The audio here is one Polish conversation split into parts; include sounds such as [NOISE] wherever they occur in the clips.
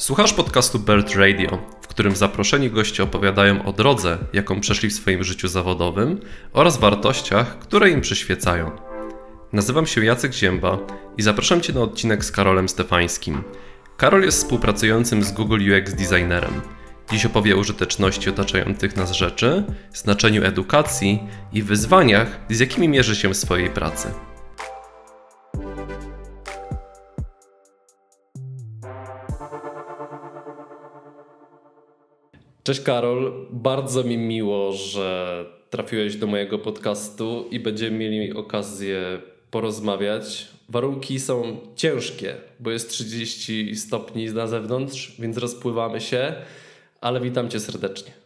Słuchasz podcastu Bird Radio, w którym zaproszeni goście opowiadają o drodze, jaką przeszli w swoim życiu zawodowym oraz wartościach, które im przyświecają. Nazywam się Jacek Zięba i zapraszam Cię na odcinek z Karolem Stefańskim. Karol jest współpracującym z Google UX designerem. Dziś opowie o użyteczności otaczających nas rzeczy, znaczeniu edukacji i wyzwaniach, z jakimi mierzy się w swojej pracy. Cześć Karol, bardzo mi miło, że trafiłeś do mojego podcastu i będziemy mieli okazję porozmawiać. Warunki są ciężkie, bo jest 30 stopni na zewnątrz, więc rozpływamy się, ale witam cię serdecznie.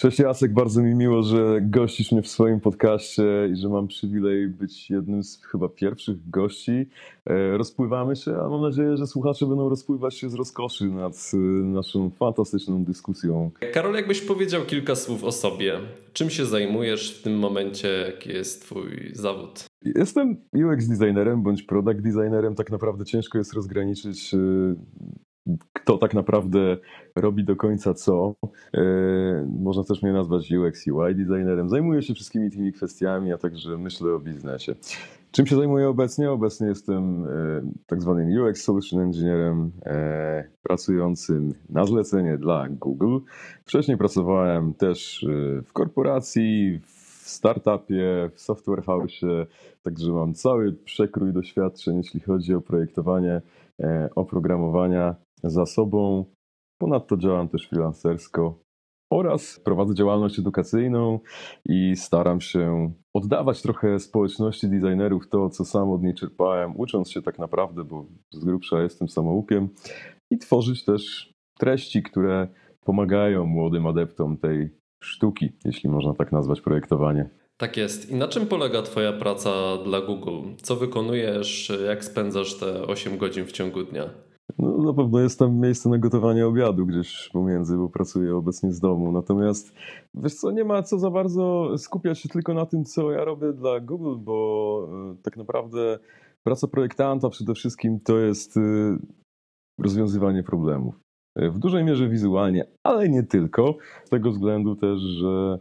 Cześć Jacek, bardzo mi miło, że gościsz mnie w swoim podcaście i że mam przywilej być jednym z chyba pierwszych gości. E, rozpływamy się, a mam nadzieję, że słuchacze będą rozpływać się z rozkoszy nad e, naszą fantastyczną dyskusją. Karol, jakbyś powiedział kilka słów o sobie. Czym się zajmujesz w tym momencie? Jaki jest twój zawód? Jestem UX designerem bądź product designerem. Tak naprawdę ciężko jest rozgraniczyć e, kto tak naprawdę robi do końca co. E, można też mnie nazwać UX UI designerem. Zajmuję się wszystkimi tymi kwestiami, a także myślę o biznesie. Czym się zajmuję obecnie? Obecnie jestem e, tak zwanym UX Solution Engineerem e, pracującym na zlecenie dla Google. Wcześniej pracowałem też w korporacji, w startupie, w software house, także mam cały przekrój doświadczeń, jeśli chodzi o projektowanie oprogramowania za sobą. Ponadto działam też freelancersko oraz prowadzę działalność edukacyjną i staram się oddawać trochę społeczności designerów to, co sam od niej czerpałem, ucząc się tak naprawdę, bo z grubsza jestem samoukiem, i tworzyć też treści, które pomagają młodym adeptom tej sztuki, jeśli można tak nazwać projektowanie. Tak jest. I na czym polega Twoja praca dla Google? Co wykonujesz? Jak spędzasz te 8 godzin w ciągu dnia? No, na pewno jest tam miejsce na gotowanie obiadu gdzieś pomiędzy, bo pracuję obecnie z domu. Natomiast wiesz co, nie ma co za bardzo skupiać się tylko na tym, co ja robię dla Google, bo e, tak naprawdę praca projektanta przede wszystkim to jest e, rozwiązywanie problemów. E, w dużej mierze wizualnie, ale nie tylko. Z tego względu też, że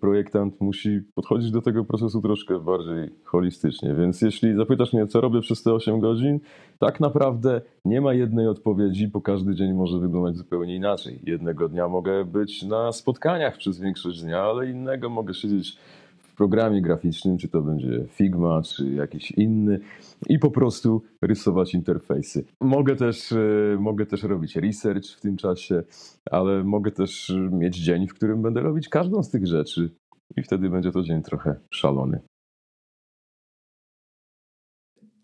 projektant musi podchodzić do tego procesu troszkę bardziej holistycznie. Więc jeśli zapytasz mnie, co robię przez te 8 godzin, tak naprawdę nie ma jednej odpowiedzi, bo każdy dzień może wyglądać zupełnie inaczej. Jednego dnia mogę być na spotkaniach przez większość dnia, ale innego mogę siedzieć programie graficznym, czy to będzie Figma, czy jakiś inny i po prostu rysować interfejsy. Mogę też, e, mogę też robić research w tym czasie, ale mogę też mieć dzień, w którym będę robić każdą z tych rzeczy i wtedy będzie to dzień trochę szalony.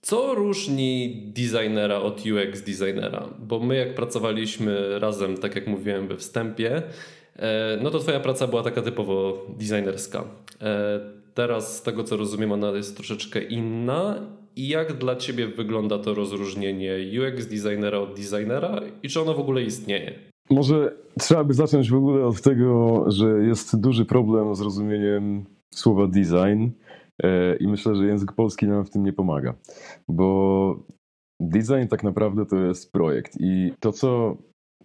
Co różni designera od UX designera? Bo my, jak pracowaliśmy razem, tak jak mówiłem we wstępie, E, no to twoja praca była taka typowo designerska. E, teraz z tego co rozumiem ona jest troszeczkę inna. I jak dla ciebie wygląda to rozróżnienie UX designera od designera i czy ono w ogóle istnieje? Może trzeba by zacząć w ogóle od tego, że jest duży problem z rozumieniem słowa design e, i myślę, że język polski nam w tym nie pomaga, bo design tak naprawdę to jest projekt i to, co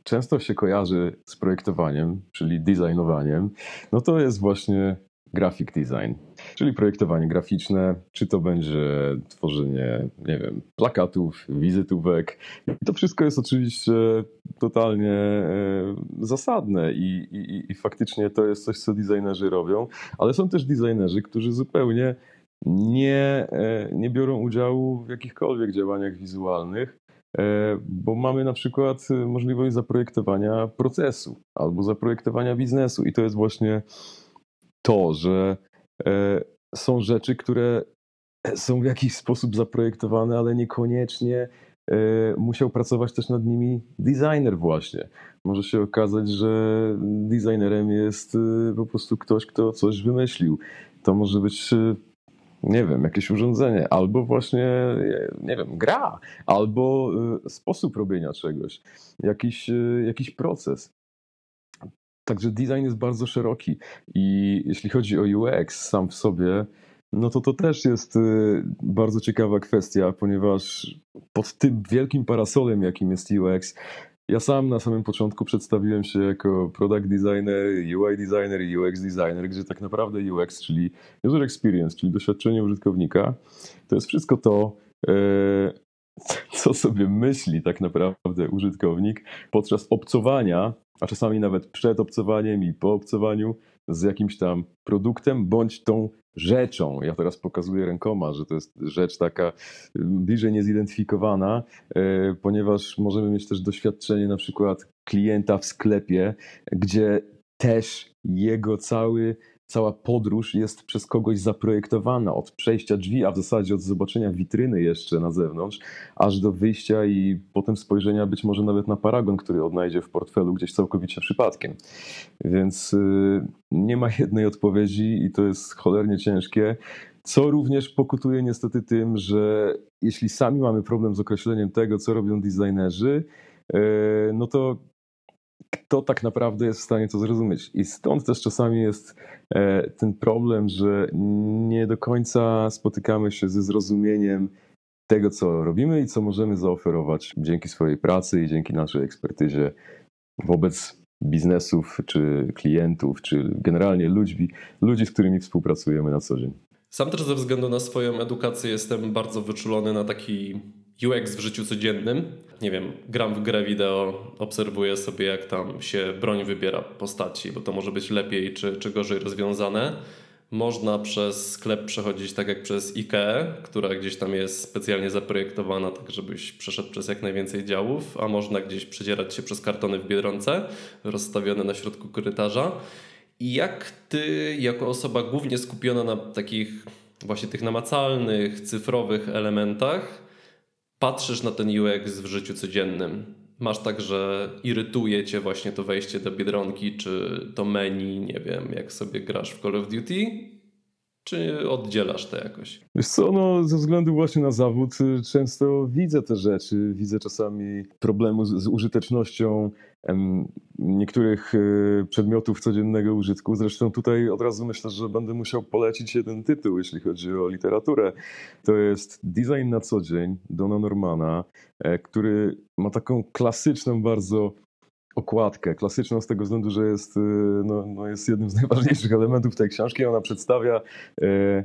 często się kojarzy z projektowaniem, czyli designowaniem, no to jest właśnie graphic design, czyli projektowanie graficzne, czy to będzie tworzenie, nie wiem, plakatów, wizytówek. I to wszystko jest oczywiście totalnie e, zasadne i, i, i faktycznie to jest coś, co designerzy robią, ale są też designerzy, którzy zupełnie nie, e, nie biorą udziału w jakichkolwiek działaniach wizualnych, bo mamy na przykład y, możliwość zaprojektowania procesu albo zaprojektowania biznesu i to jest właśnie to, że e, są rzeczy, które są w jakiś sposób zaprojektowane, ale niekoniecznie e, musiał pracować też nad nimi designer właśnie. Może się okazać, że designerem jest po prostu ktoś, kto coś wymyślił. To może być nie wiem, jakieś urządzenie, albo właśnie, nie wiem, gra, albo y, sposób robienia czegoś, jakiś, y, jakiś proces. Także design jest bardzo szeroki i jeśli chodzi o UX sam w sobie, no to to też jest bardzo ciekawa kwestia, ponieważ pod tym wielkim parasolem, jakim jest UX, Ja sam na samym początku przedstawiłem się jako product designer, UI designer i UX designer, gdzie tak naprawdę UX, czyli user experience, czyli doświadczenie użytkownika, to jest wszystko to, e, co sobie myśli tak naprawdę użytkownik podczas obcowania, a czasami nawet przed obcowaniem i po obcowaniu z jakimś tam produktem bądź tą rzeczą. Ja teraz pokazuję rękoma, że to jest rzecz taka bliżej niezidentyfikowana, e, ponieważ możemy mieć też doświadczenie na przykład klienta w sklepie, gdzie też jego cały cała podróż jest przez kogoś zaprojektowana od przejścia drzwi, a w zasadzie od zobaczenia witryny jeszcze na zewnątrz, aż do wyjścia i potem spojrzenia być może nawet na paragon, który odnajdzie w portfelu gdzieś całkowicie przypadkiem. Więc y, nie ma jednej odpowiedzi i to jest cholernie ciężkie. Co również pokutuje niestety tym, że jeśli sami mamy problem z określeniem tego, co robią designerzy, y, no to kto tak naprawdę jest w stanie to zrozumieć. I stąd też czasami jest e, ten problem, że nie do końca spotykamy się ze zrozumieniem tego, co robimy i co możemy zaoferować dzięki swojej pracy i dzięki naszej ekspertyzie wobec biznesów, czy klientów, czy generalnie ludzi, ludzi, z którymi współpracujemy na co dzień. Sam też ze względu na swoją edukację jestem bardzo wyczulony na taki UX w życiu codziennym. Nie wiem, gram w grę wideo, obserwuję sobie, jak tam się broń wybiera postaci, bo to może być lepiej czy, czy gorzej rozwiązane. Można przez sklep przechodzić tak jak przez IKEA, która gdzieś tam jest specjalnie zaprojektowana, tak żebyś przeszedł przez jak najwięcej działów, a można gdzieś przedzierać się przez kartony w Biedronce, rozstawione na środku korytarza. I jak ty, jako osoba głównie skupiona na takich właśnie tych namacalnych, cyfrowych elementach, patrzysz na ten UX w życiu codziennym, masz tak, że irytuje cię właśnie to wejście do Biedronki, czy to menu, nie wiem, jak sobie grasz w Call of Duty, czy oddzielasz to jakoś? Wiesz co, no, ze względu właśnie na zawód y, często widzę te rzeczy. Widzę czasami problemu z, z użytecznością em, niektórych y, przedmiotów codziennego użytku. Zresztą tutaj od razu myślę, że będę musiał polecić jeden tytuł, jeśli chodzi o literaturę. To jest Design na co dzień Dona Normana, e, który ma taką klasyczną bardzo okładkę, klasyczną z tego względu, że jest, y, no, no jest jednym z najważniejszych elementów tej książki. Ona przedstawia e,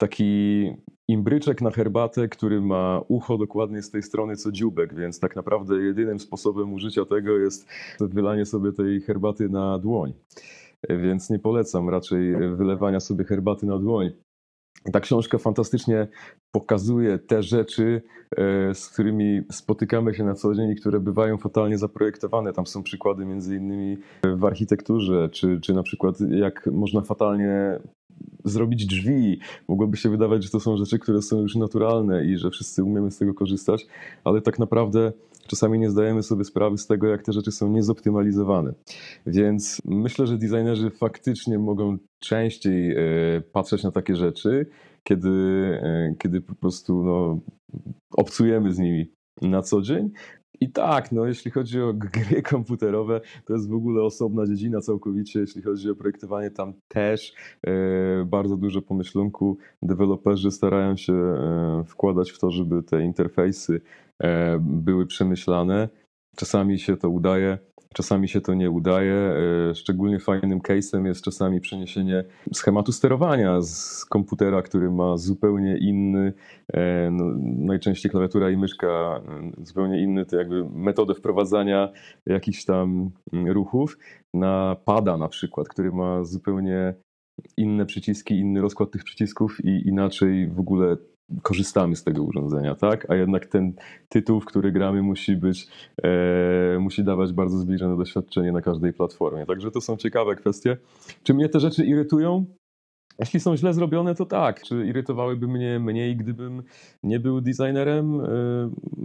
taki imbryczek na herbatę, który ma ucho dokładnie z tej strony co dziubek, więc tak naprawdę jedynym sposobem użycia tego jest wylanie sobie tej herbaty na dłoń. Więc nie polecam raczej wylewania sobie herbaty na dłoń. Ta książka fantastycznie pokazuje te rzeczy, e, z którymi spotykamy się na co dzień i które bywają fatalnie zaprojektowane. Tam są przykłady między innymi w architekturze, czy, czy na przykład jak można fatalnie zrobić drzwi. Mogłoby się wydawać, że to są rzeczy, które są już naturalne i że wszyscy umiemy z tego korzystać, ale tak naprawdę czasami nie zdajemy sobie sprawy z tego, jak te rzeczy są niezoptymalizowane. Więc myślę, że designerzy faktycznie mogą częściej e, patrzeć na takie rzeczy, kiedy, e, kiedy po prostu no, obcujemy z nimi na co dzień, i tak, no jeśli chodzi o gry komputerowe, to jest w ogóle osobna dziedzina całkowicie. Jeśli chodzi o projektowanie, tam też e, bardzo dużo pomyślunku. Deweloperzy starają się e, wkładać w to, żeby te interfejsy e, były przemyślane. Czasami się to udaje, Czasami się to nie udaje. E, szczególnie fajnym case'em jest czasami przeniesienie schematu sterowania z komputera, który ma zupełnie inny, e, no, najczęściej klawiatura i myszka, e, zupełnie inny, to jakby metodę wprowadzania jakichś tam mm, ruchów na pada na przykład, który ma zupełnie inne przyciski, inny rozkład tych przycisków i inaczej w ogóle korzystamy z tego urządzenia, tak? A jednak ten tytuł, w który gramy, musi być, e, musi dawać bardzo zbliżone doświadczenie na każdej platformie. Także to są ciekawe kwestie. Czy mnie te rzeczy irytują? Jeśli są źle zrobione, to tak. Czy irytowałyby mnie mniej, gdybym nie był designerem? E,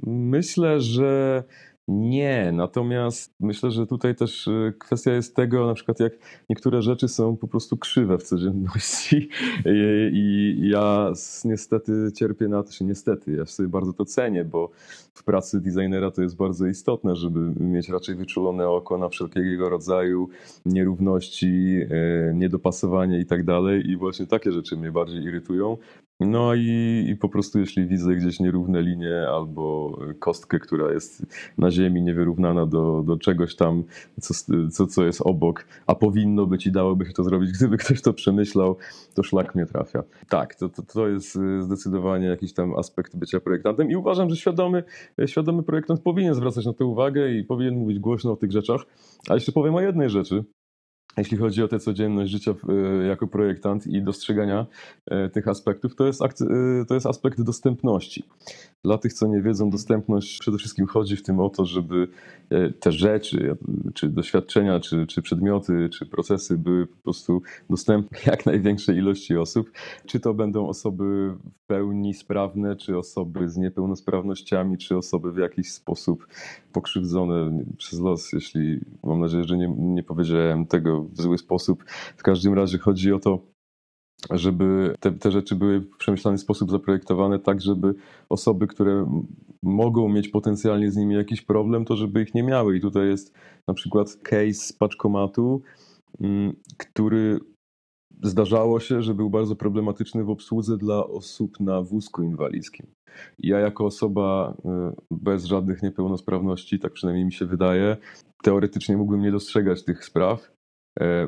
myślę, że nie, natomiast myślę, że tutaj też y, kwestia jest tego, na przykład jak niektóre rzeczy są po prostu krzywe w codzienności. [LAUGHS] I, i ja niestety cierpię na to, czy niestety, ja sobie bardzo to cenię, bo w pracy designera to jest bardzo istotne, żeby mieć raczej wyczulone oko na wszelkiego rodzaju nierówności, y, niedopasowanie i tak dalej. I właśnie takie rzeczy mnie bardziej irytują No i, i, po prostu jeśli widzę gdzieś nierówne linie albo kostkę, która jest na ziemi niewyrównana do, do czegoś tam, co, co, co jest obok, a powinno być i dałoby się to zrobić, gdyby ktoś to przemyślał, to szlak mnie trafia. Tak, to, to, to jest zdecydowanie jakiś tam aspekt bycia projektantem i uważam, że świadomy, świadomy projektant powinien zwracać na to uwagę i powinien mówić głośno o tych rzeczach. A jeszcze powiem o jednej rzeczy, jeśli chodzi o tę codzienność życia e, jako projektant i dostrzegania e, tych aspektów, to jest, e, to jest aspekt dostępności. Dla tych, co nie wiedzą, dostępność przede wszystkim chodzi w tym o to, żeby te rzeczy, czy doświadczenia, czy, czy przedmioty, czy procesy były po prostu dostępne jak największej ilości osób. Czy to będą osoby w pełni sprawne, czy osoby z niepełnosprawnościami, czy osoby w jakiś sposób pokrzywdzone przez los, jeśli mam nadzieję, że nie, nie powiedziałem tego w zły sposób. W każdym razie chodzi o to, żeby te, te rzeczy były w przemyślany sposób zaprojektowane, tak żeby osoby, które mogą mieć potencjalnie z nimi jakiś problem, to żeby ich nie miały. I tutaj jest na przykład case z paczkomatu, mm, który zdarzało się, że był bardzo problematyczny w obsłudze dla osób na wózku inwalidzkim. Ja jako osoba y, bez żadnych niepełnosprawności, tak przynajmniej mi się wydaje, teoretycznie mógłbym nie dostrzegać tych spraw,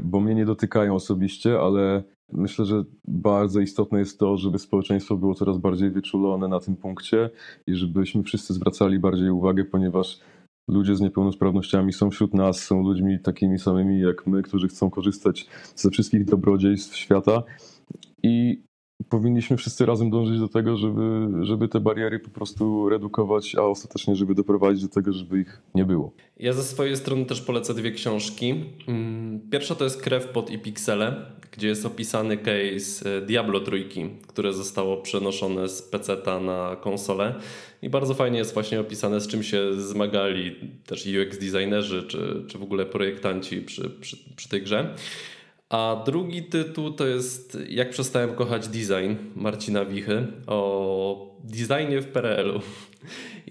bo mnie nie dotykają osobiście, ale myślę, że bardzo istotne jest to, żeby społeczeństwo było coraz bardziej wyczulone na tym punkcie i żebyśmy wszyscy zwracali bardziej uwagę, ponieważ ludzie z niepełnosprawnościami są wśród nas, są ludźmi takimi samymi jak my, którzy chcą korzystać ze wszystkich dobrodziejstw świata. I powinniśmy wszyscy razem dążyć do tego, żeby, żeby te bariery po prostu redukować, a ostatecznie, żeby doprowadzić do tego, żeby ich nie było. Ja ze swojej strony też polecę dwie książki. Mm, pierwsza to jest Krew pod i Pixele, gdzie jest opisany case e, Diablo trójki, które zostało przenoszone z PC na konsolę. I bardzo fajnie jest właśnie opisane, z czym się zmagali też UX designerzy, czy, czy w ogóle projektanci przy, przy, przy tej grze. A drugi tytuł to jest Jak przestałem kochać design Marcina Wichy o designie w PRL-u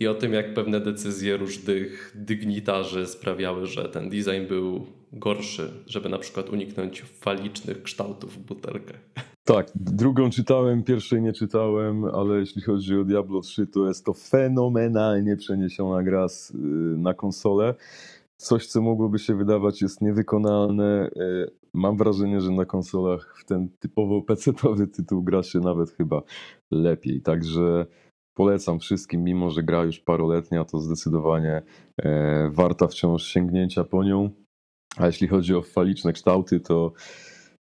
i o tym, jak pewne decyzje różnych dygnitarzy sprawiały, że ten design był gorszy, żeby na przykład uniknąć falicznych kształtów w butelkach. Tak, drugą czytałem, pierwszej nie czytałem, ale jeśli chodzi o Diablo 3, to jest to fenomenalnie przeniesiona gra y, na konsolę. Coś, co mogłoby się wydawać jest niewykonalne. Mam wrażenie, że na konsolach w ten typowo PC-owy tytuł gra się nawet chyba lepiej. Także polecam wszystkim, mimo że gra już paroletnia, to zdecydowanie e, warta wciąż sięgnięcia po nią. A jeśli chodzi o faliczne kształty, to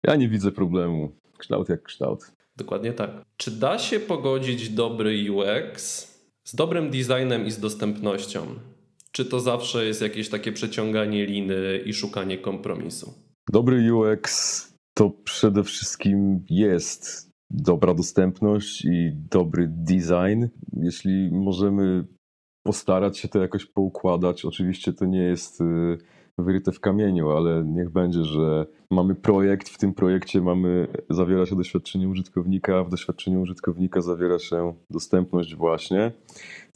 ja nie widzę problemu. Kształt jak kształt. Dokładnie tak. Czy da się pogodzić dobry UX z dobrym designem i z dostępnością? Czy to zawsze jest jakieś takie przeciąganie liny i szukanie kompromisu? Dobry UX to przede wszystkim jest dobra dostępność i dobry design. Jeśli możemy postarać się to jakoś poukładać, oczywiście to nie jest y, wyryte w kamieniu, ale niech będzie, że mamy projekt, w tym projekcie mamy, zawiera się doświadczenie użytkownika, w doświadczeniu użytkownika zawiera się dostępność właśnie.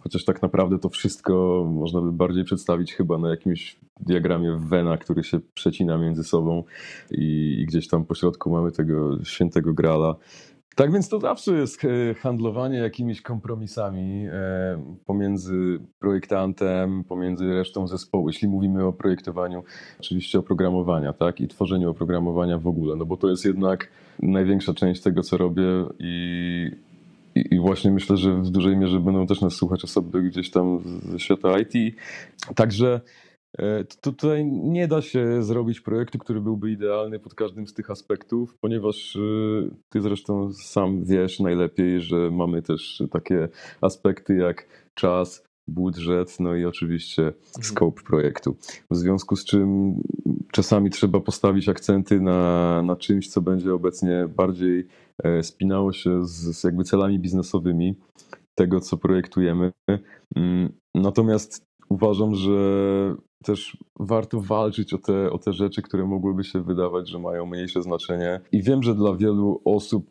Chociaż tak naprawdę to wszystko można by bardziej przedstawić chyba na jakimś diagramie Wena, który się przecina między sobą i, i gdzieś tam po środku mamy tego świętego grala. Tak więc to zawsze jest e, handlowanie jakimiś kompromisami e, pomiędzy projektantem, pomiędzy resztą zespołu, jeśli mówimy o projektowaniu oczywiście oprogramowania, tak, i tworzeniu oprogramowania w ogóle, no bo to jest jednak największa część tego, co robię i, i właśnie myślę, że w dużej mierze będą też nas słuchać osoby gdzieś tam ze świata IT. Także E, tutaj nie da się zrobić projektu, który byłby idealny pod każdym z tych aspektów, ponieważ e, ty zresztą sam wiesz najlepiej, że mamy też takie aspekty jak czas, budżet, no i oczywiście mhm. scope projektu. W związku z czym czasami trzeba postawić akcenty na, na czymś, co będzie obecnie bardziej spinało się z, z jakby celami biznesowymi tego, co projektujemy. Mm, natomiast uważam, że też warto walczyć o te, o te rzeczy, które mogłyby się wydawać, że mają mniejsze znaczenie. I wiem, że dla wielu osób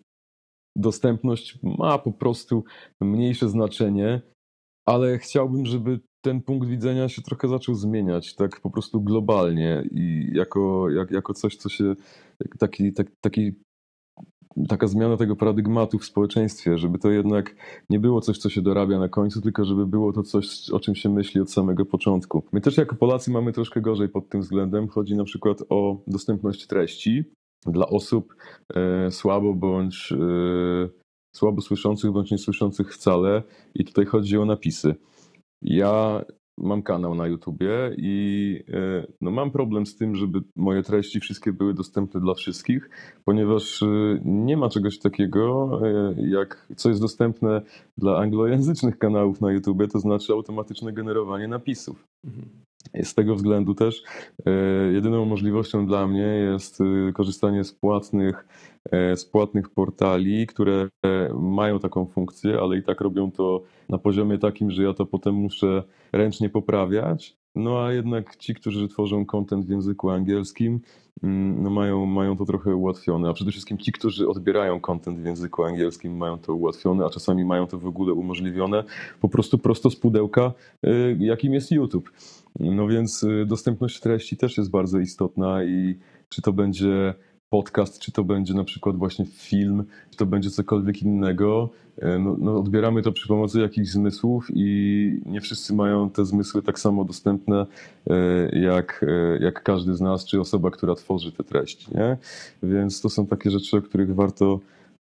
dostępność ma po prostu mniejsze znaczenie, ale chciałbym, żeby ten punkt widzenia się trochę zaczął zmieniać, tak po prostu globalnie i jako, jak, jako coś, co się, taki, tak, taki taka zmiana tego paradygmatu w społeczeństwie, żeby to jednak nie było coś, co się dorabia na końcu, tylko żeby było to coś, o czym się myśli od samego początku. My też jako Polacy mamy troszkę gorzej pod tym względem. Chodzi na przykład o dostępność treści dla osób e, słabo bądź e, słabo słyszących bądź niesłyszących wcale i tutaj chodzi o napisy. Ja mam kanał na YouTubie i e, no, mam problem z tym, żeby moje treści wszystkie były dostępne dla wszystkich, ponieważ e, nie ma czegoś takiego, e, jak co jest dostępne dla anglojęzycznych kanałów na YouTubie, to znaczy automatyczne generowanie napisów. Mhm. Z tego względu też jedyną możliwością dla mnie jest korzystanie z płatnych, z płatnych portali, które mają taką funkcję, ale i tak robią to na poziomie takim, że ja to potem muszę ręcznie poprawiać. No a jednak ci, którzy tworzą content w języku angielskim, mm, no mają, mają to trochę ułatwione. A przede wszystkim ci, którzy odbierają content w języku angielskim, mają to ułatwione, a czasami mają to w ogóle umożliwione po prostu prosto z pudełka, jakim jest YouTube. No więc y, dostępność treści też jest bardzo istotna i czy to będzie podcast, czy to będzie na przykład właśnie film, czy to będzie cokolwiek innego, e, no, no odbieramy to przy pomocy jakichś zmysłów i nie wszyscy mają te zmysły tak samo dostępne e, jak, e, jak każdy z nas, czy osoba, która tworzy te treści. Nie? Więc to są takie rzeczy, o których warto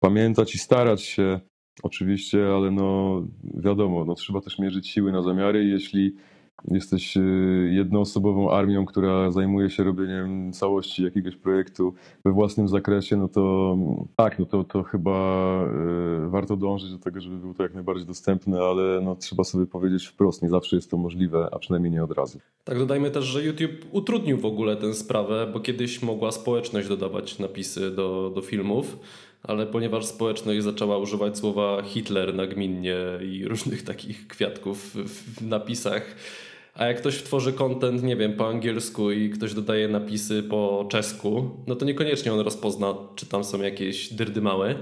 pamiętać i starać się oczywiście, ale no wiadomo, no trzeba też mierzyć siły na zamiary. Jeśli jesteś y, jednoosobową armią, która zajmuje się robieniem całości jakiegoś projektu we własnym zakresie, no to tak, no to, to chyba y, warto dążyć do tego, żeby było to jak najbardziej dostępne, ale no, trzeba sobie powiedzieć wprost, nie zawsze jest to możliwe, a przynajmniej nie od razu. Tak, dodajmy też, że YouTube utrudnił w ogóle tę sprawę, bo kiedyś mogła społeczność dodawać napisy do, do filmów, ale ponieważ społeczność zaczęła używać słowa Hitler nagminnie i różnych takich kwiatków w napisach, a jak ktoś tworzy content, nie wiem, po angielsku i ktoś dodaje napisy po czesku, no to niekoniecznie on rozpozna, czy tam są jakieś dyrdy małe.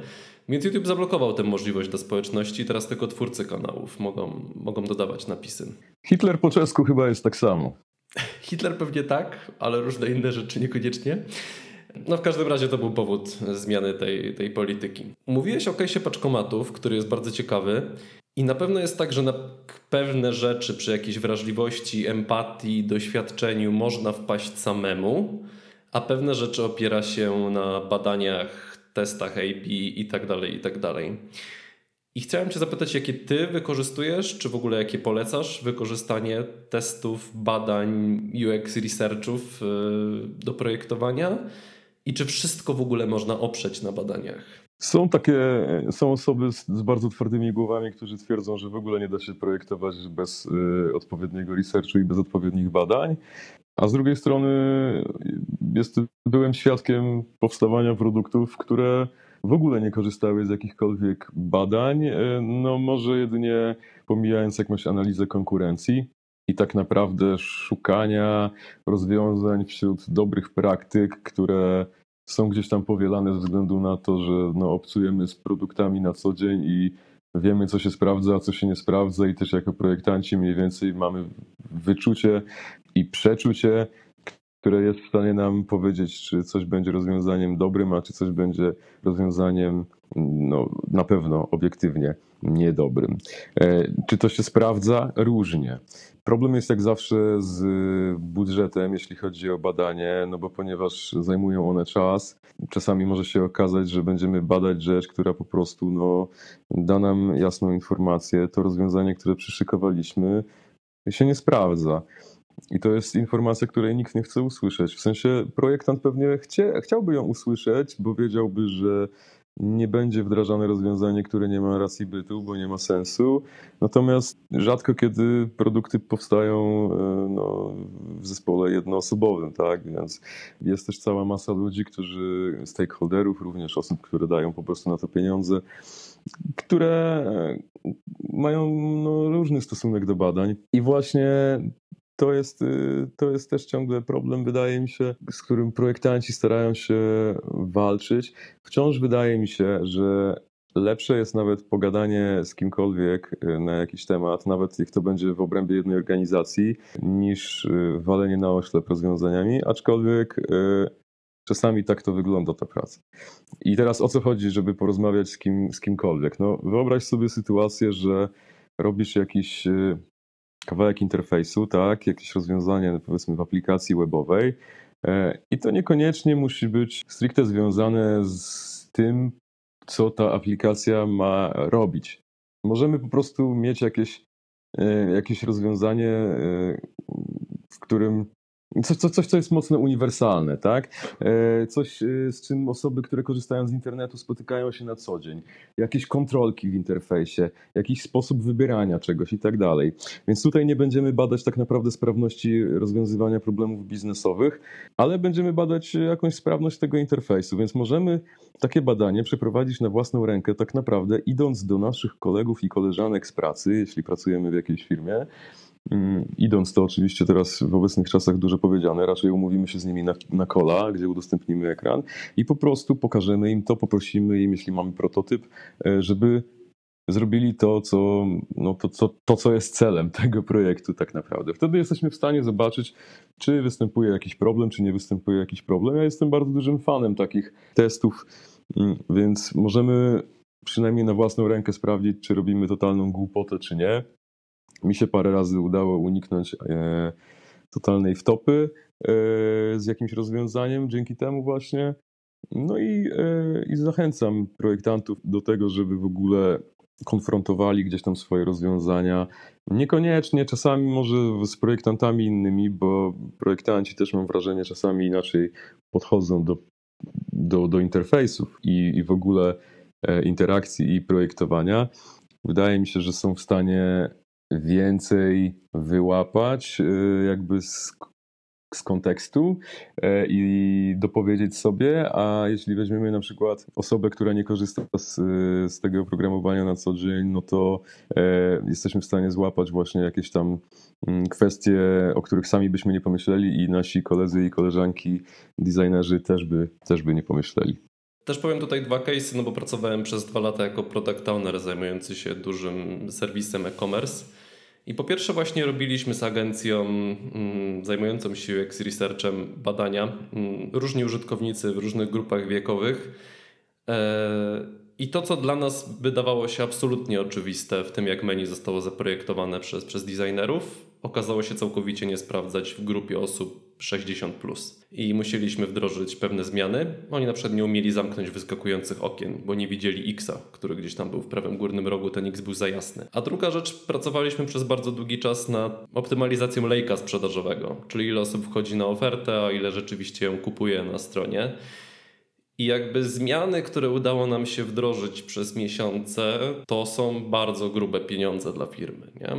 Więc YouTube zablokował tę możliwość dla społeczności, teraz tylko twórcy kanałów mogą, mogą dodawać napisy. Hitler po czesku chyba jest tak samo. [LAUGHS] Hitler pewnie tak, ale różne inne rzeczy niekoniecznie. No w każdym razie to był powód zmiany tej, tej polityki. Mówiłeś o case'ie paczkomatów, który jest bardzo ciekawy i na pewno jest tak, że na pewne rzeczy przy jakiejś wrażliwości, empatii, doświadczeniu można wpaść samemu, a pewne rzeczy opiera się na badaniach, testach AB i tak dalej, i tak dalej. I chciałem Cię zapytać, jakie Ty wykorzystujesz, czy w ogóle jakie polecasz wykorzystanie testów, badań, UX researchów y, do projektowania i czy wszystko w ogóle można oprzeć na badaniach? Są takie, są osoby z, z, bardzo twardymi głowami, którzy twierdzą, że w ogóle nie da się projektować bez y, odpowiedniego researchu i bez odpowiednich badań. A z drugiej strony jest, byłem świadkiem powstawania produktów, które w ogóle nie korzystały z jakichkolwiek badań, y, no może jedynie pomijając jakąś analizę konkurencji i tak naprawdę szukania rozwiązań wśród dobrych praktyk, które są gdzieś tam powielane ze względu na to, że no, obcujemy z produktami na co dzień i wiemy, co się sprawdza, a co się nie sprawdza, i też jako projektanci mniej więcej mamy wyczucie i przeczucie, które jest w stanie nam powiedzieć, czy coś będzie rozwiązaniem dobrym, a czy coś będzie rozwiązaniem no, na pewno obiektywnie niedobrym. E, czy to się sprawdza? Różnie. Problem jest jak zawsze z budżetem, jeśli chodzi o badanie, no bo ponieważ zajmują one czas, czasami może się okazać, że będziemy badać rzecz, która po prostu no, da nam jasną informację. To rozwiązanie, które przyszykowaliśmy, się nie sprawdza. I to jest informacja, której nikt nie chce usłyszeć. W sensie projektant pewnie chcie, chciałby ją usłyszeć, bo wiedziałby, że nie będzie wdrażane rozwiązanie, które nie ma racji bytu, bo nie ma sensu. Natomiast rzadko kiedy produkty powstają e, no, w zespole jednoosobowym, tak? Więc jest też cała masa ludzi, którzy, stakeholderów, również osób, które dają po prostu na to pieniądze, które e, mają no, różny stosunek do badań. I właśnie to jest, y, to jest też ciągle problem, wydaje mi się, z którym projektanci starają się walczyć. Wciąż wydaje mi się, że lepsze jest nawet pogadanie z kimkolwiek y, na jakiś temat, nawet jak to będzie w obrębie jednej organizacji, niż y, walenie na oślep rozwiązaniami, aczkolwiek czasami tak to wygląda ta praca. I teraz o co chodzi, żeby porozmawiać z, kim, z kimkolwiek? No, wyobraź sobie sytuację, że robisz jakiś kawałek interfejsu, tak, jakieś rozwiązanie powiedzmy w aplikacji webowej e, i to niekoniecznie musi być stricte związane z tym, co ta aplikacja ma robić. Możemy po prostu mieć jakieś, e, jakieś rozwiązanie, e, w którym Coś, coś, coś, co jest mocno uniwersalne, tak? E, coś, e, z czym osoby, które korzystają z internetu, spotykają się na co dzień. Jakieś kontrolki w interfejsie, jakiś sposób wybierania czegoś i tak dalej. Więc tutaj nie będziemy badać tak naprawdę sprawności rozwiązywania problemów biznesowych, ale będziemy badać jakąś sprawność tego interfejsu. Więc możemy takie badanie przeprowadzić na własną rękę, tak naprawdę idąc do naszych kolegów i koleżanek z pracy, jeśli pracujemy w jakiejś firmie idąc to oczywiście teraz w obecnych czasach dużo powiedziane, raczej umówimy się z nimi na, na kola, gdzie udostępnimy ekran i po prostu pokażemy im to, poprosimy im, jeśli mamy prototyp, e, żeby zrobili to, co, no to, co, to, co jest celem [LAUGHS] tego projektu tak naprawdę. Wtedy jesteśmy w stanie zobaczyć, czy występuje jakiś problem, czy nie występuje jakiś problem. Ja jestem bardzo dużym fanem takich testów, mm, więc możemy przynajmniej na własną rękę sprawdzić, czy robimy totalną głupotę, czy nie. Mi się parę razy udało uniknąć e, totalnej wtopy e, z jakimś rozwiązaniem dzięki temu właśnie. No i, e, i zachęcam projektantów do tego, żeby w ogóle konfrontowali gdzieś tam swoje rozwiązania. Niekoniecznie, czasami może z projektantami innymi, bo projektanci też mam wrażenie czasami inaczej podchodzą do, do, do interfejsów i, i w ogóle interakcji i projektowania. Wydaje mi się, że są w stanie więcej wyłapać y, jakby z, z kontekstu e, i dopowiedzieć sobie, a jeśli weźmiemy na przykład osobę, która nie korzysta z, z tego oprogramowania na co dzień, no to e, jesteśmy w stanie złapać właśnie jakieś tam mm, kwestie, o których sami byśmy nie pomyśleli i nasi koledzy i koleżanki designerzy też by, też by nie pomyśleli. Też powiem tutaj dwa case'y, no bo pracowałem przez dwa lata jako product owner zajmujący się dużym serwisem e-commerce. I po pierwsze właśnie robiliśmy z agencją mm, zajmującą się UX Researchem badania. Mm, różni użytkownicy w różnych grupach wiekowych. E, I to, co dla nas wydawało się absolutnie oczywiste w tym, jak menu zostało zaprojektowane przez, przez designerów, okazało się całkowicie nie sprawdzać w grupie osób 60. Plus. I musieliśmy wdrożyć pewne zmiany. Oni na przykład nie umieli zamknąć wyskakujących okien, bo nie widzieli X-a, który gdzieś tam był w prawym górnym rogu, ten X był za jasny. A druga rzecz, pracowaliśmy przez bardzo długi czas nad optymalizacją lejka sprzedażowego, czyli ile osób wchodzi na ofertę, a ile rzeczywiście ją kupuje na stronie. I jakby zmiany, które udało nam się wdrożyć przez miesiące, to są bardzo grube pieniądze dla firmy. Nie?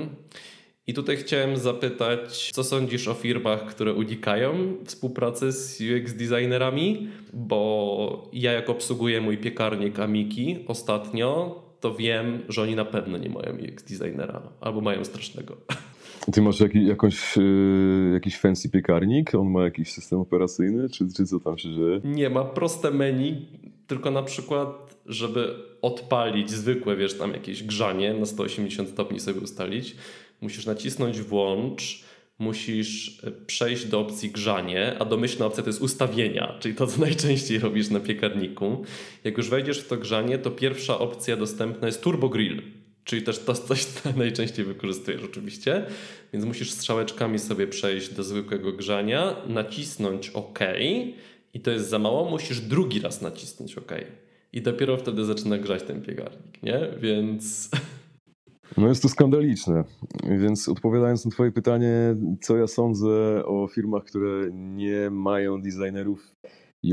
I tutaj chciałem zapytać, co sądzisz o firmach, które unikają współpracy z UX designerami? Bo ja jak obsługuję mój piekarnik Amiki ostatnio, to wiem, że oni na pewno nie mają UX designera albo mają strasznego. Ty masz jaki, jakąś, yy, jakiś fancy piekarnik? On ma jakiś system operacyjny? Czy, czy co tam się dzieje? Nie, ma proste menu, tylko na przykład, żeby odpalić zwykłe, wiesz, tam jakieś grzanie na 180 stopni sobie ustalić, musisz nacisnąć włącz, musisz e, przejść do opcji grzanie, a domyślna opcja to jest ustawienia, czyli to, co [LAUGHS] najczęściej robisz na piekarniku. Jak już wejdziesz w to grzanie, to pierwsza opcja dostępna jest Turbo Grill, czyli też to coś, [LAUGHS] co najczęściej wykorzystujesz oczywiście, więc musisz strzałeczkami sobie przejść do zwykłego grzania, nacisnąć OK i to jest za mało, musisz drugi raz nacisnąć OK. I dopiero wtedy zaczyna grzać ten piekarnik, nie? Więc [LAUGHS] No jest to skandaliczne. Więc odpowiadając na Twoje pytanie, co ja sądzę o firmach, które nie mają designerów,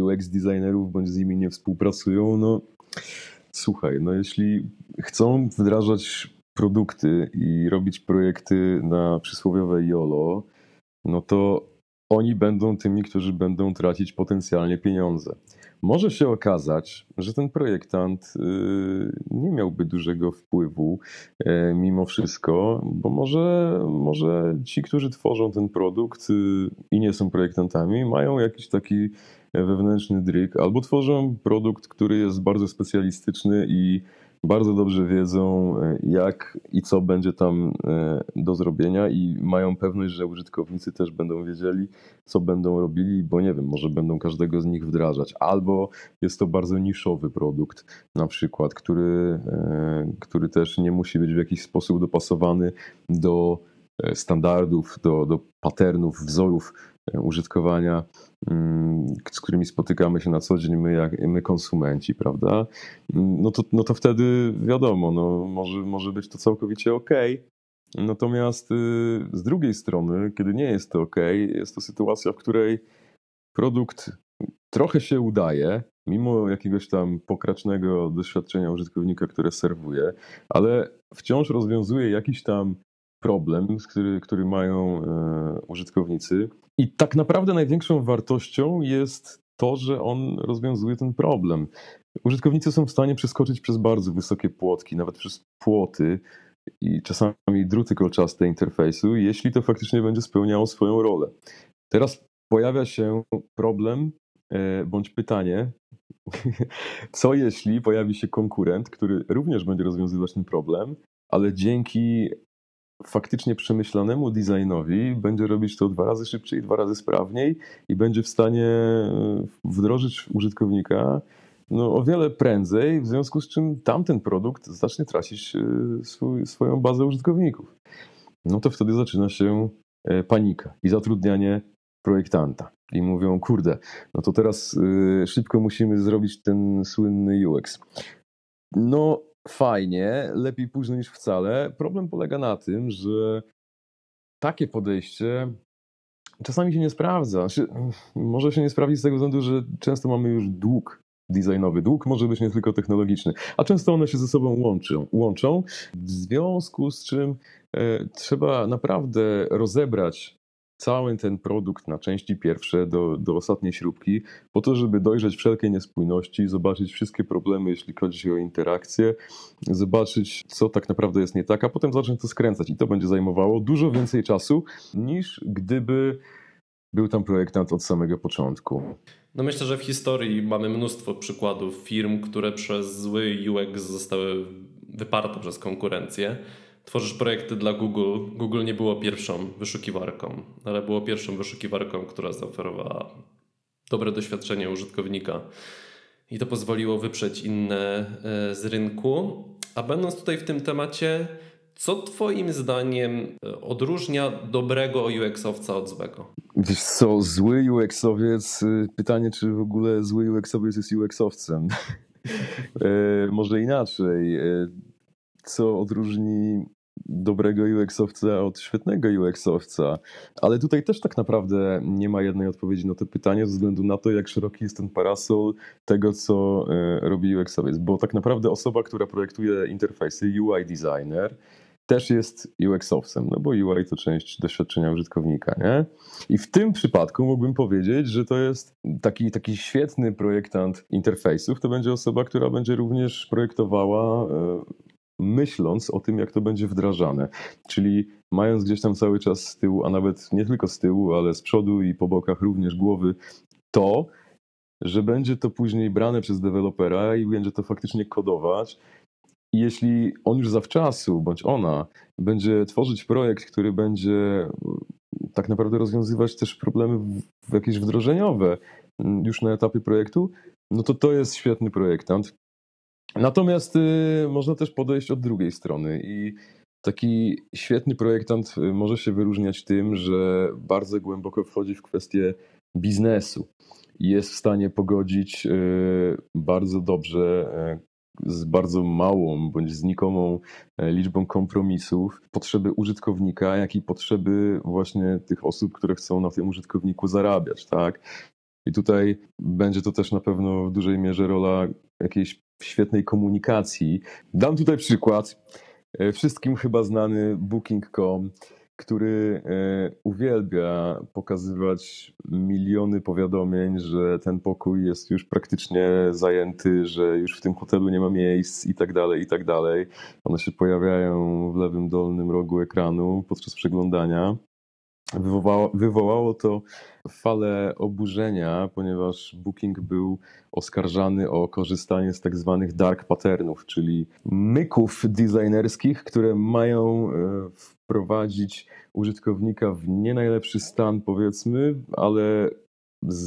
UX designerów, bądź z nimi nie współpracują, no słuchaj, no jeśli chcą wdrażać produkty i robić projekty na przysłowiowe YOLO, no to oni będą tymi, którzy będą tracić potencjalnie pieniądze. Może się okazać, że ten projektant y, nie miałby dużego wpływu e, mimo wszystko, bo może, może ci, którzy tworzą ten produkt y, i nie są projektantami, mają jakiś taki wewnętrzny dryk, albo tworzą produkt, który jest bardzo specjalistyczny i bardzo dobrze wiedzą, e, jak i co będzie tam e, do zrobienia, i mają pewność, że użytkownicy też będą wiedzieli, co będą robili, bo nie wiem, może będą każdego z nich wdrażać. Albo jest to bardzo niszowy produkt, na przykład, który, e, który też nie musi być w jakiś sposób dopasowany do standardów, do, do patternów, wzorów użytkowania, mm, z którymi spotykamy się na co dzień my, jak, my konsumenci, prawda? No to, no to wtedy wiadomo, no może, może być to całkowicie ok. Natomiast y, z drugiej strony, kiedy nie jest to ok, jest to sytuacja, w której produkt trochę się udaje, mimo jakiegoś tam pokracznego doświadczenia użytkownika, które serwuje, ale wciąż rozwiązuje jakiś tam problem, który, który mają e, użytkownicy. I tak naprawdę największą wartością jest to, że on rozwiązuje ten problem. Użytkownicy są w stanie przeskoczyć przez bardzo wysokie płotki, nawet przez płoty i czasami druty kolczaste interfejsu, jeśli to faktycznie będzie spełniało swoją rolę. Teraz pojawia się problem e, bądź pytanie, [LAUGHS] co jeśli pojawi się konkurent, który również będzie rozwiązywać ten problem, ale dzięki faktycznie przemyślanemu designowi będzie robić to dwa razy szybciej, dwa razy sprawniej i będzie w stanie e, wdrożyć użytkownika no, o wiele prędzej, w związku z czym tamten produkt zacznie tracić e, swój, swoją bazę użytkowników. No to wtedy zaczyna się e, panika i zatrudnianie projektanta. I mówią, kurde, no to teraz szybko musimy zrobić ten słynny UX. No, fajnie, lepiej późno niż wcale. Problem polega na tym, że takie podejście czasami się nie sprawdza. Znaczy, może się nie sprawdzić z tego względu, że często mamy już dług designowy. Dług może być nie tylko technologiczny, a często one się ze sobą łączą. łączą w związku z czym e, trzeba naprawdę rozebrać cały ten produkt na części pierwsze do, do ostatniej śrubki, po to, żeby dojrzeć wszelkie niespójności, zobaczyć wszystkie problemy, jeśli chodzi o interakcję, zobaczyć, co tak naprawdę jest nie tak, a potem zacząć to skręcać. I to będzie zajmowało dużo więcej czasu, niż gdyby był tam projektant od samego początku. No myślę, że w historii mamy mnóstwo przykładów firm, które przez zły UX zostały wyparte przez konkurencję tworzysz projekty dla Google. Google nie było pierwszą wyszukiwarką, ale było pierwszą wyszukiwarką, która zaoferowała dobre doświadczenie użytkownika. I to pozwoliło wyprzeć inne e, z rynku. A będąc tutaj w tym temacie, co Twoim zdaniem e, odróżnia dobrego UX-owca od złego? Wiesz co, zły UX-owiec, y, pytanie, czy w ogóle zły UX-owiec jest UX-owcem. [LAUGHS] e, może inaczej co odróżni dobrego UX-owca od świetnego UX-owca. Ale tutaj też tak naprawdę nie ma jednej odpowiedzi na to pytanie, ze względu na to, jak szeroki jest ten parasol tego, co e, robi UX-owiec. Bo tak naprawdę osoba, która projektuje interfejsy, UI designer, też jest UX-owcem, no bo UI to część doświadczenia użytkownika, nie? I w tym przypadku mógłbym powiedzieć, że to jest taki, taki świetny projektant interfejsów, to będzie osoba, która będzie również projektowała e, myśląc o tym, jak to będzie wdrażane. Czyli mając gdzieś tam cały czas z tyłu, a nawet nie tylko z tyłu, ale z przodu i po bokach również głowy, to, że będzie to później brane przez dewelopera i będzie to faktycznie kodować. I jeśli on już zawczasu, bądź ona, będzie tworzyć projekt, który będzie tak naprawdę rozwiązywać też problemy jakieś wdrożeniowe już na etapie projektu, no to to jest świetny projektant. Natomiast y, można też podejść od drugiej strony i taki świetny projektant y, może się wyróżniać tym, że bardzo głęboko wchodzi w kwestię biznesu jest w stanie pogodzić y, bardzo dobrze z bardzo małą bądź znikomą liczbą kompromisów potrzeby użytkownika, jak i potrzeby właśnie tych osób, które chcą na tym użytkowniku zarabiać, tak? I tutaj będzie to też na pewno w dużej mierze rola jakiejś świetnej komunikacji. Dam tutaj przykład. E, wszystkim chyba znany Booking.com, który e, uwielbia pokazywać miliony powiadomień, że ten pokój jest już praktycznie zajęty, że już w tym hotelu nie ma miejsc i tak dalej, i tak dalej. One się pojawiają w lewym dolnym rogu ekranu podczas przeglądania. Wywołało, wywołało to falę oburzenia, ponieważ Booking był oskarżany o korzystanie z tak zwanych dark patternów, czyli myków designerskich, które mają e, wprowadzić użytkownika w nie najlepszy stan, powiedzmy, ale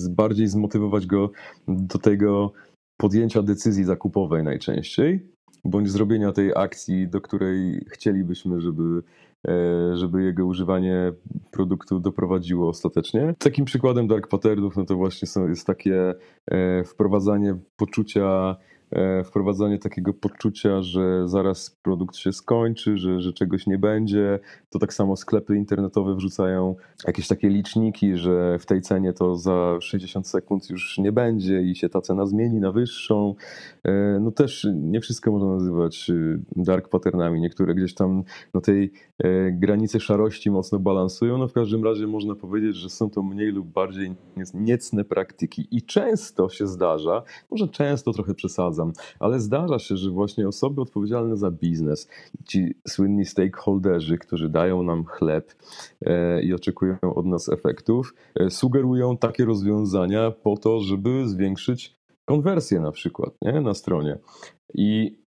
bardziej zmotywować go do tego podjęcia decyzji zakupowej najczęściej, bądź zrobienia tej akcji, do której chcielibyśmy, żeby E, żeby jego używanie produktu doprowadziło ostatecznie. Takim przykładem dark patternów no to właśnie są, jest takie e, wprowadzanie poczucia wprowadzanie takiego poczucia, że zaraz produkt się skończy, że, że czegoś nie będzie. To tak samo sklepy internetowe wrzucają jakieś takie liczniki, że w tej cenie to za 60 sekund już nie będzie i się ta cena zmieni na wyższą. E, no też nie wszystko można nazywać y, dark patternami. Niektóre gdzieś tam na tej e, granicy szarości mocno balansują. No w każdym razie można powiedzieć, że są to mniej lub bardziej niecne praktyki. I często się zdarza, może często trochę przesadzam, ale zdarza się, że właśnie osoby odpowiedzialne za biznes, ci słynni stakeholderzy, którzy dają nam chleb e, i oczekują od nas efektów, e, sugerują takie rozwiązania po to, żeby zwiększyć konwersję na przykład nie? na stronie. I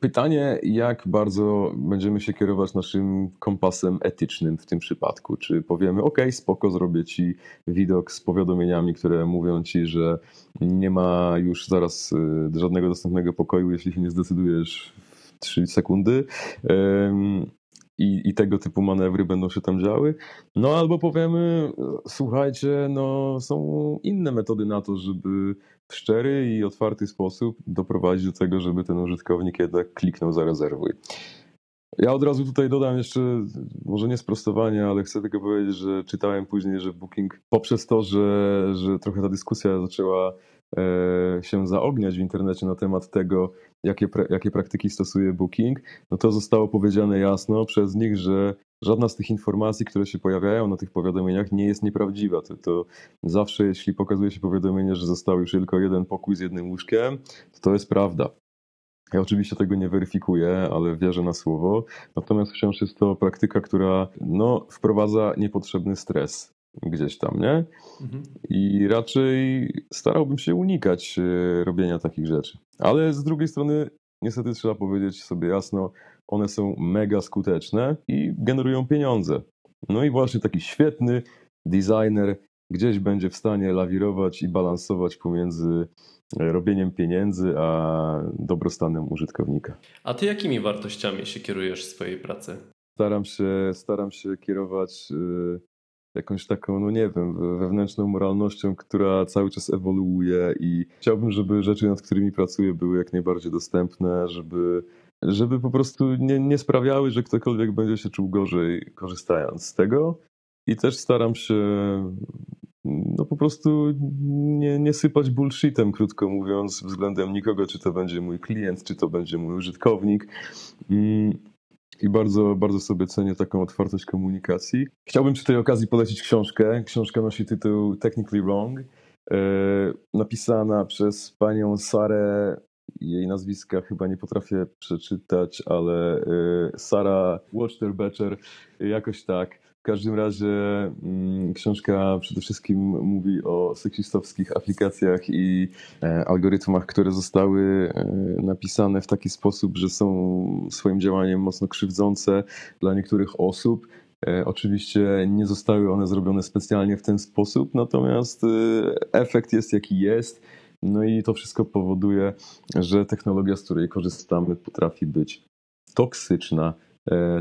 Pytanie, jak bardzo będziemy się kierować naszym kompasem etycznym w tym przypadku? Czy powiemy, OK, spoko, zrobię ci widok z powiadomieniami, które mówią ci, że nie ma już zaraz y, żadnego dostępnego pokoju, jeśli się nie zdecydujesz w 3 sekundy. I, I, tego typu manewry będą się tam działy. No albo powiemy, słuchajcie, no są inne metody na to, żeby w szczery i otwarty sposób doprowadzić do tego, żeby ten użytkownik jednak kliknął zarezerwuj. Ja od razu tutaj dodam jeszcze, może nie sprostowanie, ale chcę tylko powiedzieć, że czytałem później, że Booking poprzez to, że, że trochę ta dyskusja zaczęła się zaogniać w internecie na temat tego, jakie, jakie praktyki stosuje Booking, no to zostało powiedziane jasno przez nich, że żadna z tych informacji, które się pojawiają na tych powiadomieniach, nie jest nieprawdziwa. To, to zawsze, jeśli pokazuje się powiadomienie, że został już tylko jeden pokój z jednym łóżkiem, to to jest prawda. Ja oczywiście tego nie weryfikuję, ale wierzę na słowo. Natomiast wciąż jest to praktyka, która no, wprowadza niepotrzebny stres gdzieś tam, nie? Mhm. I raczej starałbym się unikać e, robienia takich rzeczy. Ale z drugiej strony, niestety trzeba powiedzieć sobie jasno, one są mega skuteczne i generują pieniądze. No i właśnie taki świetny designer gdzieś będzie w stanie lawirować i balansować pomiędzy robieniem pieniędzy a dobrostanem użytkownika. A ty jakimi wartościami się kierujesz w swojej pracy? Staram się, staram się kierować e, jakąś taką, no nie wiem, wewnętrzną moralnością, która cały czas ewoluuje i chciałbym, żeby rzeczy, nad którymi pracuję, były jak najbardziej dostępne, żeby, żeby po prostu nie, nie sprawiały, że ktokolwiek będzie się czuł gorzej korzystając z tego. I też staram się no po prostu nie, nie sypać bullshitem, krótko mówiąc, względem nikogo, czy to będzie mój klient, czy to będzie mój użytkownik. Mm, i bardzo, bardzo sobie cenię taką otwartość komunikacji. Chciałbym przy tej okazji polecić książkę. Książka nosi tytuł Technically Wrong, e, napisana przez panią Sarę jej nazwiska chyba nie potrafię przeczytać, ale e, Sara Watchterbecher, jakoś tak każdym razie mm, książka przede wszystkim mówi o seksistowskich aplikacjach i e, algorytmach, które zostały e, napisane w taki sposób, że są swoim działaniem mocno krzywdzące dla niektórych osób. E, oczywiście nie zostały one zrobione specjalnie w ten sposób, natomiast efekt jest jaki jest. No i to wszystko powoduje, że technologia, z której korzystamy, potrafi być toksyczna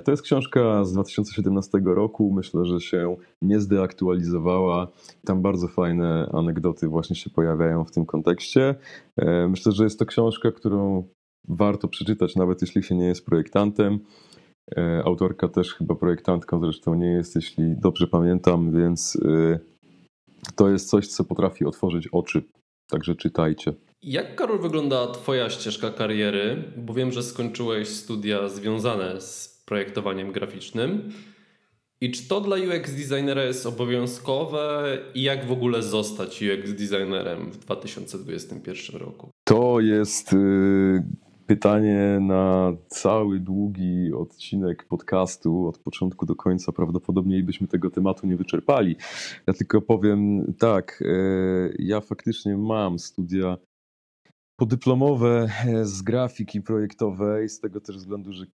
to jest książka z 2017 roku. Myślę, że się nie zdeaktualizowała. Tam bardzo fajne anegdoty właśnie się pojawiają w tym kontekście. E, myślę, że jest to książka, którą warto przeczytać, nawet jeśli się nie jest projektantem. E, autorka też chyba projektantką zresztą nie jest, jeśli dobrze pamiętam, więc to jest coś, co potrafi otworzyć oczy. Także czytajcie. Jak, Karol, wygląda Twoja ścieżka kariery? Bo wiem, że skończyłeś studia związane z projektowaniem graficznym. I czy to dla UX designera jest obowiązkowe i jak w ogóle zostać UX designerem w 2021 roku? To jest y, pytanie na cały długi odcinek podcastu od początku do końca. Prawdopodobnie byśmy tego tematu nie wyczerpali. Ja tylko powiem tak, e, ja faktycznie mam studia podyplomowe z grafiki projektowej, z tego też względu, że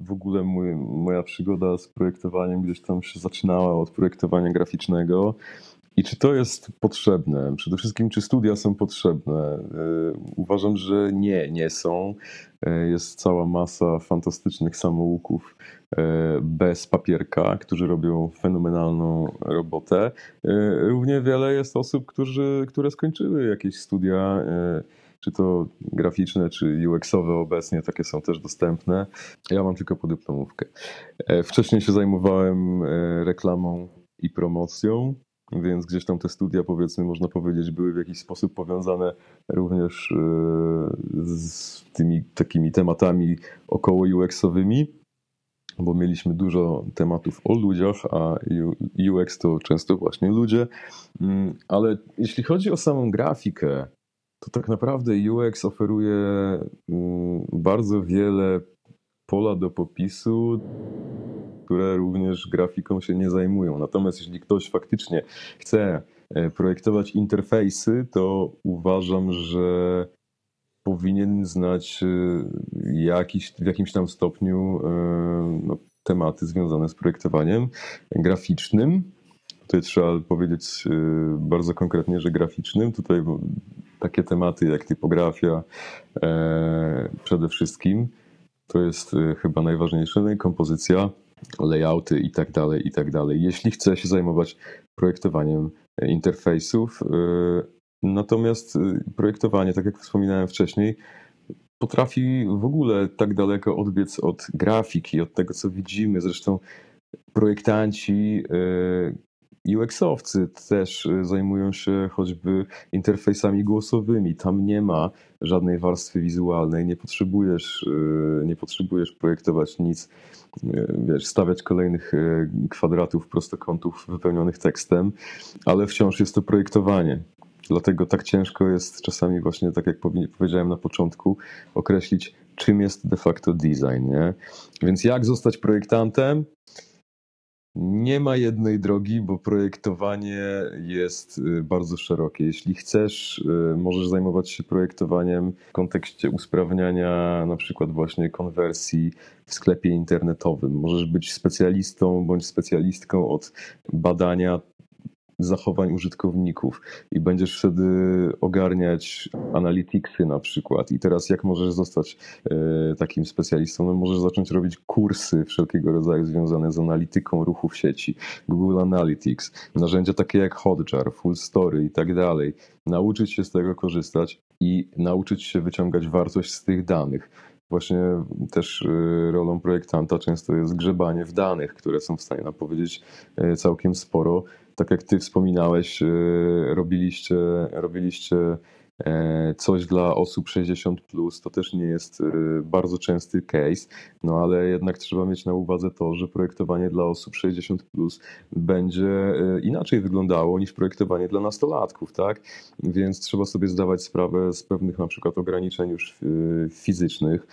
w ogóle mój, moja przygoda z projektowaniem gdzieś tam się zaczynała od projektowania graficznego. I czy to jest potrzebne? Przede wszystkim, czy studia są potrzebne? E, uważam, że nie, nie są. E, jest cała masa fantastycznych samouków e, bez papierka, którzy robią fenomenalną robotę. Równie wiele jest osób, którzy, które skończyły jakieś studia czy to graficzne, czy UX-owe obecnie, takie są też dostępne. Ja mam tylko podyplomówkę. Wcześniej się zajmowałem reklamą i promocją. Więc gdzieś tam te studia, powiedzmy, można powiedzieć, były w jakiś sposób powiązane również e, z tymi takimi tematami około UX-owymi, bo mieliśmy dużo tematów o ludziach, a UX to często właśnie ludzie. Mm, ale jeśli chodzi o samą grafikę, to tak naprawdę UX oferuje mm, bardzo wiele pola do popisu, które również grafiką się nie zajmują. Natomiast jeśli ktoś faktycznie chce e, projektować interfejsy, to uważam, że powinien znać e, jakiś, w jakimś tam stopniu e, no, tematy związane z projektowaniem graficznym. Tutaj trzeba powiedzieć bardzo konkretnie, że graficznym. Tutaj takie tematy jak typografia przede wszystkim to jest chyba najważniejsze. No i kompozycja layouty i tak dalej, i tak dalej. Jeśli chce się zajmować projektowaniem e, interfejsów, e, natomiast e, projektowanie, tak jak wspominałem wcześniej, potrafi w ogóle tak daleko odbiec od grafiki, od tego, co widzimy. Zresztą projektanci, UX-owcy też zajmują się choćby interfejsami głosowymi. Tam nie ma żadnej warstwy wizualnej, nie potrzebujesz, nie potrzebujesz projektować nic wiesz, stawiać kolejnych kwadratów, prostokątów wypełnionych tekstem, ale wciąż jest to projektowanie. Dlatego tak ciężko jest czasami właśnie, tak jak powiedziałem na początku, określić, czym jest de facto design. Nie? Więc jak zostać projektantem? Nie ma jednej drogi, bo projektowanie jest y, bardzo szerokie. Jeśli chcesz, y, możesz zajmować się projektowaniem w kontekście usprawniania na przykład właśnie konwersji w sklepie internetowym. Możesz być specjalistą bądź specjalistką od badania zachowań użytkowników i będziesz wtedy ogarniać analyticsy na przykład. I teraz jak możesz zostać e, takim specjalistą? No możesz zacząć robić kursy wszelkiego rodzaju związane z analityką ruchów sieci, Google Analytics, narzędzia takie jak Hotjar, Full Story i tak dalej. Nauczyć się z tego korzystać i nauczyć się wyciągać wartość z tych danych właśnie też e, rolą projektanta często jest grzebanie w danych, które są w stanie nam powiedzieć e, całkiem sporo tak jak ty wspominałeś, y, robiliście, robiliście coś dla osób 60, plus, to też nie jest e, bardzo częsty case, no ale jednak trzeba mieć na uwadze to, że projektowanie dla osób 60 plus będzie e, inaczej wyglądało niż projektowanie dla nastolatków, tak? Więc trzeba sobie zdawać sprawę z pewnych na przykład ograniczeń już fizycznych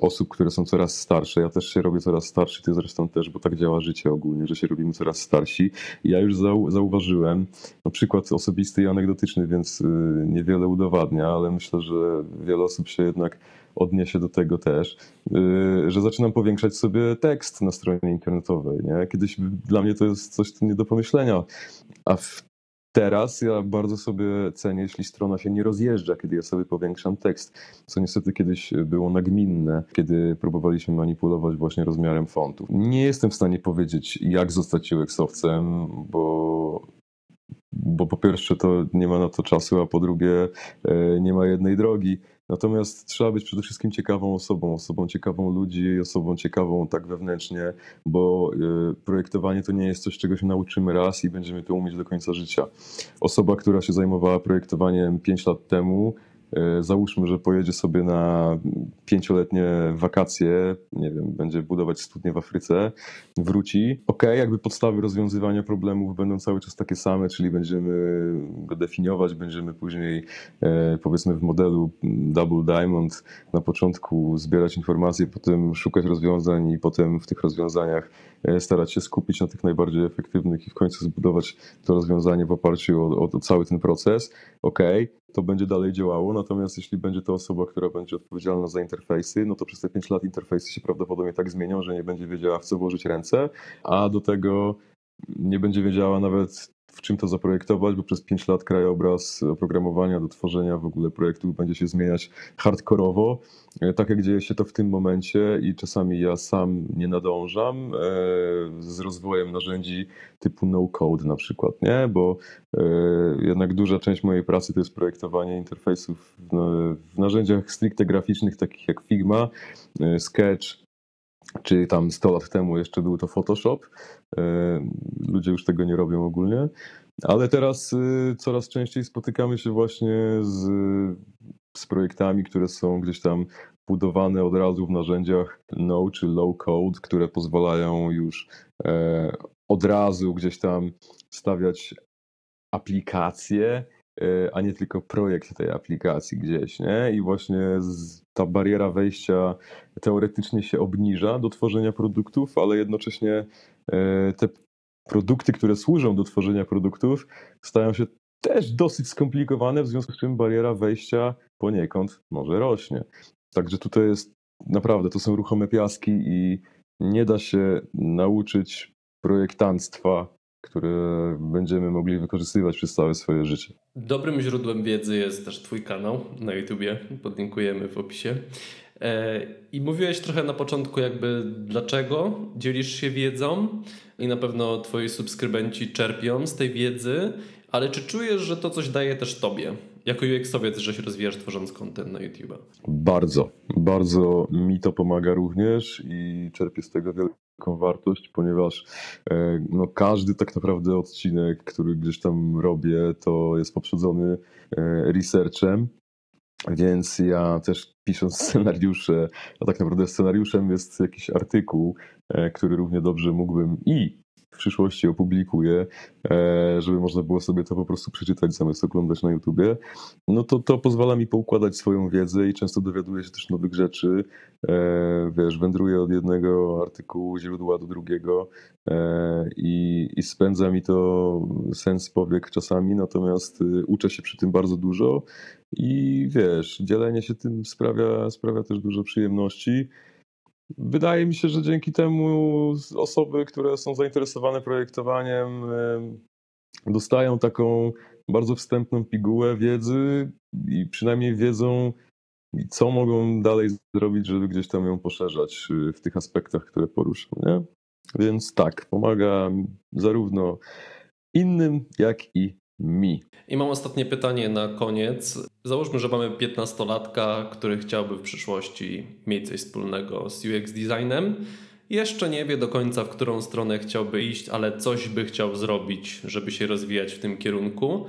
osób, które są coraz starsze. Ja też się robię coraz starszy, ty zresztą też, bo tak działa życie ogólnie, że się robimy coraz starsi. Ja już zauważyłem, no przykład osobisty i anegdotyczny, więc niewiele udowadnia, ale myślę, że wiele osób się jednak odniesie do tego też, y, że zaczynam powiększać sobie tekst na stronie internetowej. Nie? Kiedyś dla mnie to jest coś nie do pomyślenia, a Teraz ja bardzo sobie cenię, jeśli strona się nie rozjeżdża, kiedy ja sobie powiększam tekst, co niestety kiedyś było nagminne, kiedy próbowaliśmy manipulować właśnie rozmiarem fontów. Nie jestem w stanie powiedzieć, jak zostać UX-owcem, bo bo po pierwsze to nie ma na to czasu, a po drugie e, nie ma jednej drogi. Natomiast trzeba być przede wszystkim ciekawą osobą, osobą ciekawą ludzi osobą ciekawą tak wewnętrznie, bo e, projektowanie to nie jest coś, czego się nauczymy raz i będziemy to umieć do końca życia. Osoba, która się zajmowała projektowaniem 5 lat temu, załóżmy, że pojedzie sobie na pięcioletnie wakacje, nie wiem, będzie budować studnie w Afryce, wróci. Ok, jakby podstawy rozwiązywania problemów będą cały czas takie same, czyli będziemy go definiować, będziemy później e, powiedzmy w modelu Double Diamond na początku zbierać informacje, potem szukać rozwiązań i potem w tych rozwiązaniach e, starać się skupić na tych najbardziej efektywnych i w końcu zbudować to rozwiązanie w oparciu o, o cały ten proces. Ok, to będzie dalej działało, natomiast jeśli będzie to osoba, która będzie odpowiedzialna za interfejsy, no to przez te 5 lat interfejsy się prawdopodobnie tak zmienią, że nie będzie wiedziała w co włożyć ręce, a do tego nie będzie wiedziała nawet w czym to zaprojektować, bo przez 5 lat krajobraz oprogramowania do tworzenia w ogóle projektu będzie się zmieniać hardkorowo, e, tak jak dzieje się to w tym momencie i czasami ja sam nie nadążam e, z rozwojem narzędzi typu no-code na przykład, nie? Bo e, jednak duża część mojej pracy to jest projektowanie interfejsów w narzędziach stricte graficznych, takich jak Figma, Sketch, czy tam 100 lat temu jeszcze był to Photoshop. E, ludzie już tego nie robią ogólnie, ale teraz y, coraz częściej spotykamy się właśnie z, z projektami, które są gdzieś tam budowane od razu w narzędziach no czy low code, które pozwalają już e, od razu gdzieś tam stawiać aplikacje, e, a nie tylko projekt tej aplikacji gdzieś, nie? I właśnie ta bariera wejścia teoretycznie się obniża do tworzenia produktów, ale jednocześnie e, te produkty, które służą do tworzenia produktów, stają się też dosyć skomplikowane, w związku z czym bariera wejścia poniekąd może rośnie. Także tutaj jest naprawdę, to są ruchome piaski i nie da się nauczyć projektantstwa które będziemy mogli wykorzystywać przez całe swoje życie. Dobrym źródłem wiedzy jest też Twój kanał na YouTubie, podlinkujemy w opisie. E, I mówiłeś trochę na początku, jakby dlaczego dzielisz się wiedzą, i na pewno Twoi subskrybenci czerpią z tej wiedzy, ale czy czujesz, że to coś daje też Tobie? Jako UX-owiec, że się rozwijasz tworząc content na YouTube? Bardzo, bardzo mi to pomaga również i czerpię z tego wiele wartość, ponieważ e, no, każdy tak naprawdę odcinek, który gdzieś tam robię, to jest poprzedzony e, researchem. Więc ja też pisząc scenariusze, a tak naprawdę scenariuszem jest jakiś artykuł, e, który równie dobrze mógłbym i w przyszłości opublikuję, e, żeby można było sobie to po prostu przeczytać zamiast oglądać na YouTubie, no to to pozwala mi poukładać swoją wiedzę i często dowiaduję się też nowych rzeczy. E, wiesz, wędruję od jednego artykułu, źródła do drugiego e, i, i spędza mi to sens powiek czasami, natomiast y, uczę się przy tym bardzo dużo i wiesz, dzielenie się tym sprawia, sprawia też dużo przyjemności. Wydaje mi się, że dzięki temu osoby, które są zainteresowane projektowaniem, dostają taką bardzo wstępną pigułę wiedzy i przynajmniej wiedzą, co mogą dalej zrobić, żeby gdzieś tam ją poszerzać y, w tych aspektach, które poruszam. Nie? Więc tak, pomaga zarówno innym, jak i mi. I mam ostatnie pytanie na koniec. Załóżmy, że mamy 15-latka, który chciałby w przyszłości mieć coś wspólnego z UX designem. Jeszcze nie wie do końca, w którą stronę chciałby iść, ale coś by chciał zrobić, żeby się rozwijać w tym kierunku.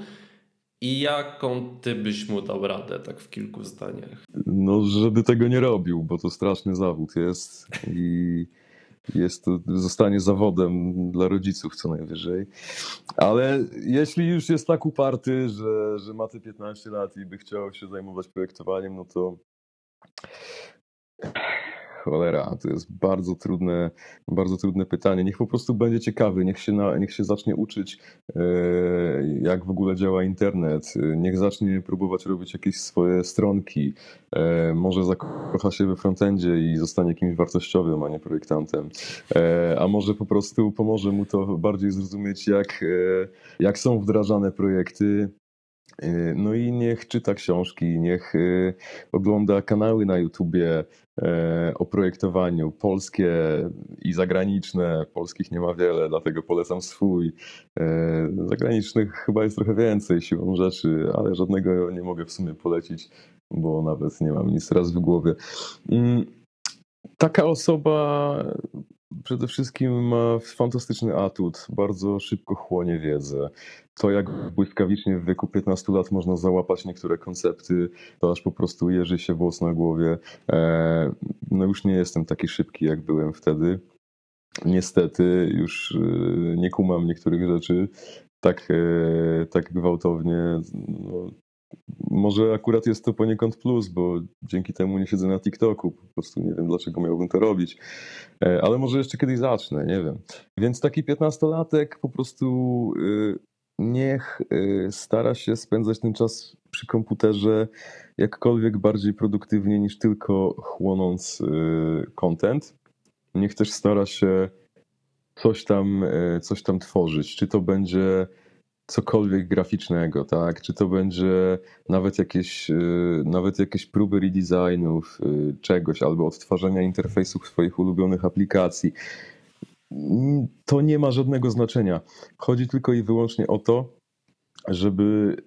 I jaką ty byś mu dał radę, tak w kilku zdaniach? No, żeby tego nie robił, bo to straszny zawód jest i jest to, zostanie zawodem dla rodziców co najwyżej. Ale jeśli już jest tak uparty, że, że ma te 15 lat i by chciał się zajmować projektowaniem, no to Cholera, to jest bardzo trudne, bardzo trudne pytanie. Niech po prostu będzie ciekawy, niech się, na, niech się zacznie uczyć, e, jak w ogóle działa internet, niech zacznie próbować robić jakieś swoje stronki, e, może zakocha się we frontendzie i zostanie kimś wartościowym, a nie projektantem, e, a może po prostu pomoże mu to bardziej zrozumieć, jak, jak są wdrażane projekty, no i niech czyta książki, niech ogląda kanały na YouTubie, E, o projektowaniu polskie i zagraniczne. Polskich nie ma wiele, dlatego polecam swój. E, zagranicznych chyba jest trochę więcej siłą rzeczy, ale żadnego nie mogę w sumie polecić, bo nawet nie mam nic raz w głowie. Mm, taka osoba przede wszystkim ma fantastyczny atut, bardzo szybko chłonie wiedzę. To, jak błyskawicznie w wieku 15 lat można załapać niektóre koncepty, to aż po prostu jeży się włos na głowie. E, no już nie jestem taki szybki, jak byłem wtedy. Niestety już e, nie kumam niektórych rzeczy tak, e, tak gwałtownie. No, może akurat jest to poniekąd plus, bo dzięki temu nie siedzę na TikToku. Po prostu nie wiem, dlaczego miałbym to robić. E, ale może jeszcze kiedyś zacznę, nie wiem. Więc taki piętnastolatek po prostu y, niech y, stara się spędzać ten czas przy komputerze jakkolwiek bardziej produktywnie niż tylko chłonąc y, content. Niech też stara się coś tam, coś tam tworzyć. Czy to będzie cokolwiek graficznego, tak? Czy to będzie nawet jakieś, y, nawet jakieś próby redesignów y, czegoś albo odtwarzania interfejsów swoich ulubionych aplikacji. To nie ma żadnego znaczenia. Chodzi tylko i wyłącznie o to, żeby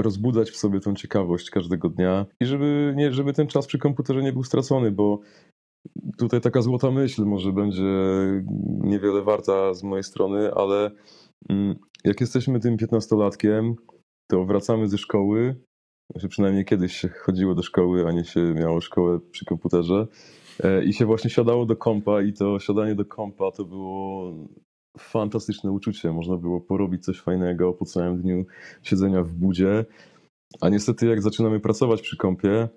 rozbudzać w sobie tą ciekawość każdego dnia i żeby, nie, żeby ten czas przy komputerze nie był stracony, bo tutaj taka złota myśl może będzie niewiele warta z mojej strony, ale mm, jak jesteśmy tym piętnastolatkiem, to wracamy ze szkoły, znaczy przynajmniej kiedyś się chodziło do szkoły, a nie się miało szkołę przy komputerze e, i się właśnie siadało do kompa i to siadanie do kompa to było fantastyczne uczucie. Można było porobić coś fajnego po całym dniu siedzenia w budzie. A niestety jak zaczynamy pracować przy kompie,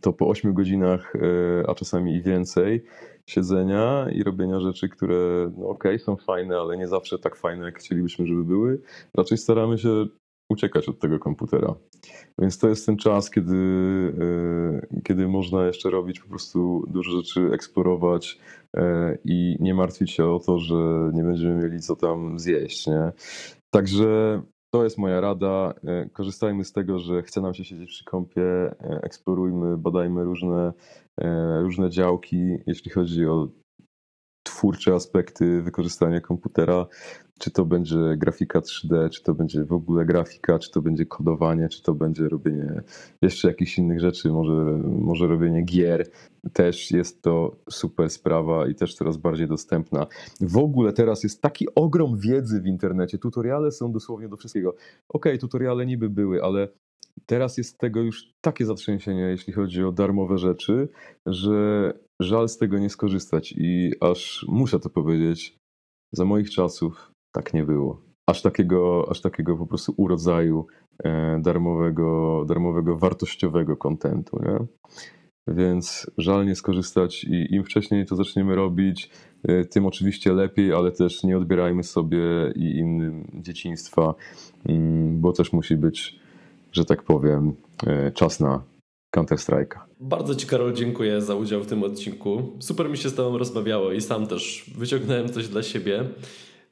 to po 8 godzinach, e, a czasami i więcej, siedzenia i robienia rzeczy, które, no okej, okay, są fajne, ale nie zawsze tak fajne, jak chcielibyśmy, żeby były. Raczej staramy się uciekać od tego komputera. Więc to jest ten czas, kiedy, e, kiedy można jeszcze robić po prostu dużo rzeczy, eksplorować e, i nie martwić się o to, że nie będziemy mieli co tam zjeść. Nie? Także to jest moja rada. E, korzystajmy z tego, że chce nam się siedzieć przy kąpie, e, eksplorujmy, badajmy różne, e, różne działki, jeśli chodzi o twórcze aspekty wykorzystania komputera, czy to będzie grafika 3D, czy to będzie w ogóle grafika, czy to będzie kodowanie, czy to będzie robienie jeszcze jakichś innych rzeczy, może, może robienie gier. Też jest to super sprawa i też coraz bardziej dostępna. W ogóle teraz jest taki ogrom wiedzy w internecie. Tutoriale są dosłownie do wszystkiego. Ok, tutoriale niby były, ale teraz jest tego już takie zatrzęsienie, jeśli chodzi o darmowe rzeczy, że żal z tego nie skorzystać i aż muszę to powiedzieć, za moich czasów tak nie było. Aż takiego, aż takiego po prostu urodzaju e, darmowego, darmowego wartościowego kontentu, nie? Więc żal nie skorzystać i im wcześniej to zaczniemy robić, e, tym oczywiście lepiej, ale też nie odbierajmy sobie i innym dzieciństwa, mm, bo też musi być, że tak powiem, e, czas na Counter-Strike'a. Bardzo Ci, Karol, dziękuję za udział w tym odcinku. Super mi się z Tobą rozmawiało i sam też wyciągnąłem coś dla siebie.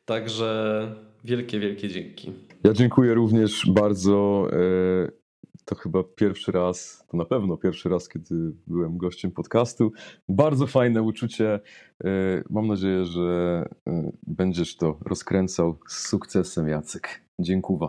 Także wielkie, wielkie dzięki. Ja dziękuję również bardzo. E, to chyba pierwszy raz, to na pewno pierwszy raz, kiedy byłem gościem podcastu. Bardzo fajne uczucie. E, mam nadzieję, że e, będziesz to rozkręcał z sukcesem, Jacek. Dziękuję.